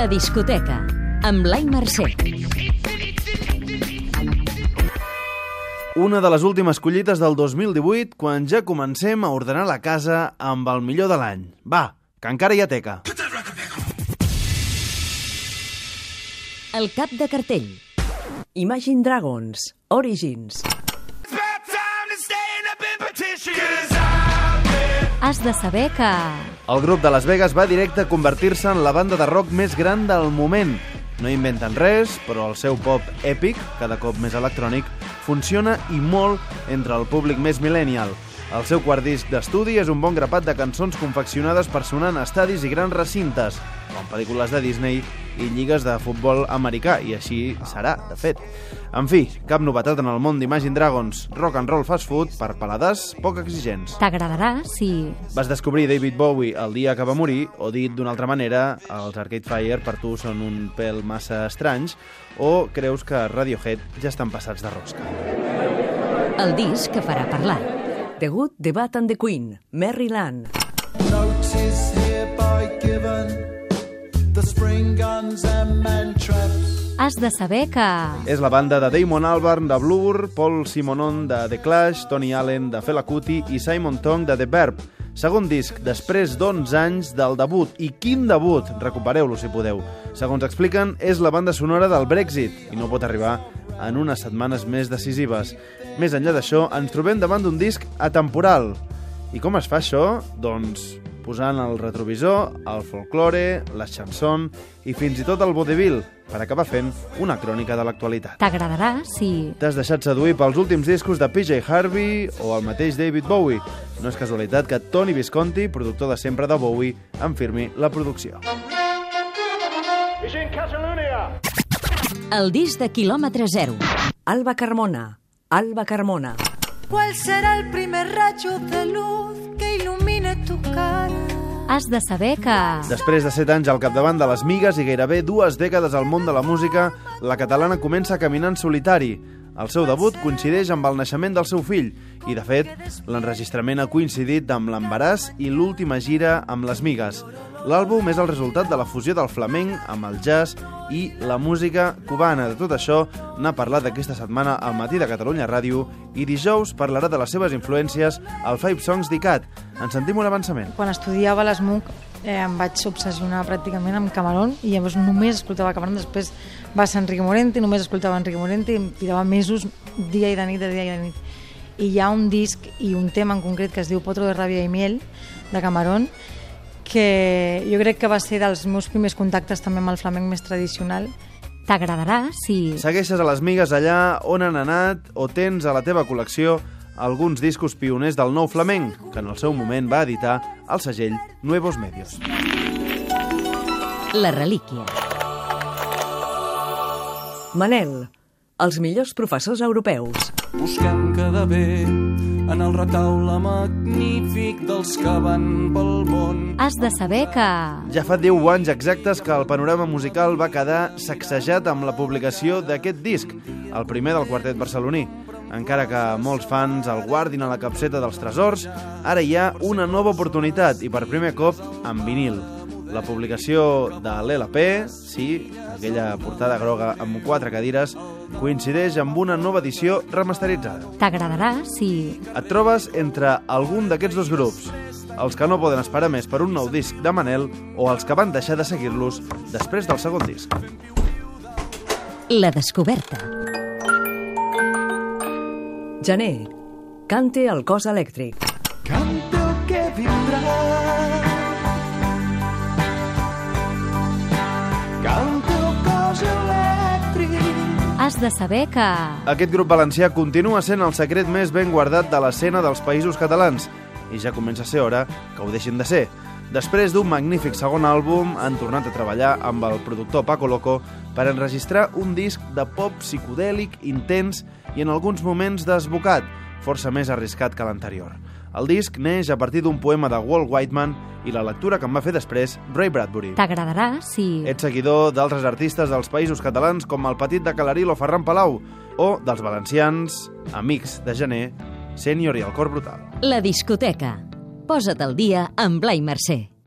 La discoteca, amb Blai Mercè. Una de les últimes collites del 2018 quan ja comencem a ordenar la casa amb el millor de l'any. Va, que encara hi ha teca. El cap de cartell. Imagine Dragons, Origins. Has de saber que... El grup de Las Vegas va directe a convertir-se en la banda de rock més gran del moment. No inventen res, però el seu pop èpic, cada cop més electrònic, funciona i molt entre el públic més millennial. El seu quart disc d'estudi és un bon grapat de cançons confeccionades per sonar en estadis i grans recintes, com pel·lícules de Disney i lligues de futbol americà, i així serà, de fet. En fi, cap novetat en el món d'Imagine Dragons, rock and roll fast food per paladars poc exigents. T'agradarà si... Vas descobrir David Bowie el dia que va morir, o dit d'una altra manera, els Arcade Fire per tu són un pèl massa estranys, o creus que Radiohead ja estan passats de rosca? El disc que farà parlar. The Good, The Bad and The Queen, Maryland. Notice hereby given Has de saber que... És la banda de Damon Albarn de Blur, Paul Simonon de The Clash, Tony Allen de Fela Kuti i Simon Tong de The Verb. Segon disc, després d'11 anys del debut. I quin debut! Recupereu-lo si podeu. Segons expliquen, és la banda sonora del Brexit i no pot arribar en unes setmanes més decisives. Més enllà d'això, ens trobem davant d'un disc atemporal. I com es fa això? Doncs posant el retrovisor, el folklore, la chanson i fins i tot el vodevil, per acabar fent una crònica de l'actualitat. T'agradarà si... T'has deixat seduir pels últims discos de PJ Harvey o el mateix David Bowie. No és casualitat que Tony Visconti, productor de sempre de Bowie, en firmi la producció. El disc de quilòmetre zero. Alba Carmona, Alba Carmona. ¿Cuál será el primer rayo de luz que ilumine tu cara? Has de saber que... Després de 7 anys al capdavant de les migues i gairebé dues dècades al món de la música, la catalana comença a caminar en solitari. El seu debut coincideix amb el naixement del seu fill i, de fet, l'enregistrament ha coincidit amb l'embaràs i l'última gira amb les migues. L'àlbum és el resultat de la fusió del flamenc amb el jazz i la música cubana. De tot això n'ha parlat aquesta setmana al matí de Catalunya Ràdio i dijous parlarà de les seves influències al Five Songs d'ICAT. En sentim un avançament. Quan estudiava a l'ESMUC eh, em vaig obsessionar pràcticament amb Camarón i llavors només escoltava Camarón, després va ser Enrique Morente, només escoltava Enrique Morente i em tirava mesos dia i de nit, de dia i de nit. I hi ha un disc i un tema en concret que es diu Potro de ràbia i miel, de Camarón, que jo crec que va ser dels meus primers contactes també amb el flamenc més tradicional. T'agradarà si... Segueixes a les migues allà on han anat o tens a la teva col·lecció alguns discos pioners del nou flamenc, que en el seu moment va editar el segell Nuevos Medios. La relíquia. Manel, els millors professors europeus. Busquem quedar bé en el retaule magnífic dels que van pel món. Has de saber que... Ja fa 10 anys exactes que el panorama musical va quedar sacsejat amb la publicació d'aquest disc, el primer del quartet barceloní. Encara que molts fans el guardin a la capseta dels tresors, ara hi ha una nova oportunitat i per primer cop en vinil. La publicació de l'LP, sí, aquella portada groga amb quatre cadires, coincideix amb una nova edició remasteritzada. T'agradarà si... Et trobes entre algun d'aquests dos grups, els que no poden esperar més per un nou disc de Manel o els que van deixar de seguir-los després del segon disc. La descoberta. Gener, cante el cos elèctric. Canta el que vindrà. Canta el cos elèctric. Has de saber que... Aquest grup valencià continua sent el secret més ben guardat de l'escena dels països catalans i ja comença a ser hora que ho deixin de ser. Després d'un magnífic segon àlbum, han tornat a treballar amb el productor Paco Loco per enregistrar un disc de pop psicodèlic, intens i en alguns moments desbocat, força més arriscat que l'anterior. El disc neix a partir d'un poema de Walt Whiteman i la lectura que en va fer després Ray Bradbury. T'agradarà si... Ets seguidor d'altres artistes dels països catalans com el Petit de Calaril o Ferran Palau, o dels valencians, amics de gener, Sènior i el Cor Brutal. La discoteca. Posa't al dia amb Blai Mercè.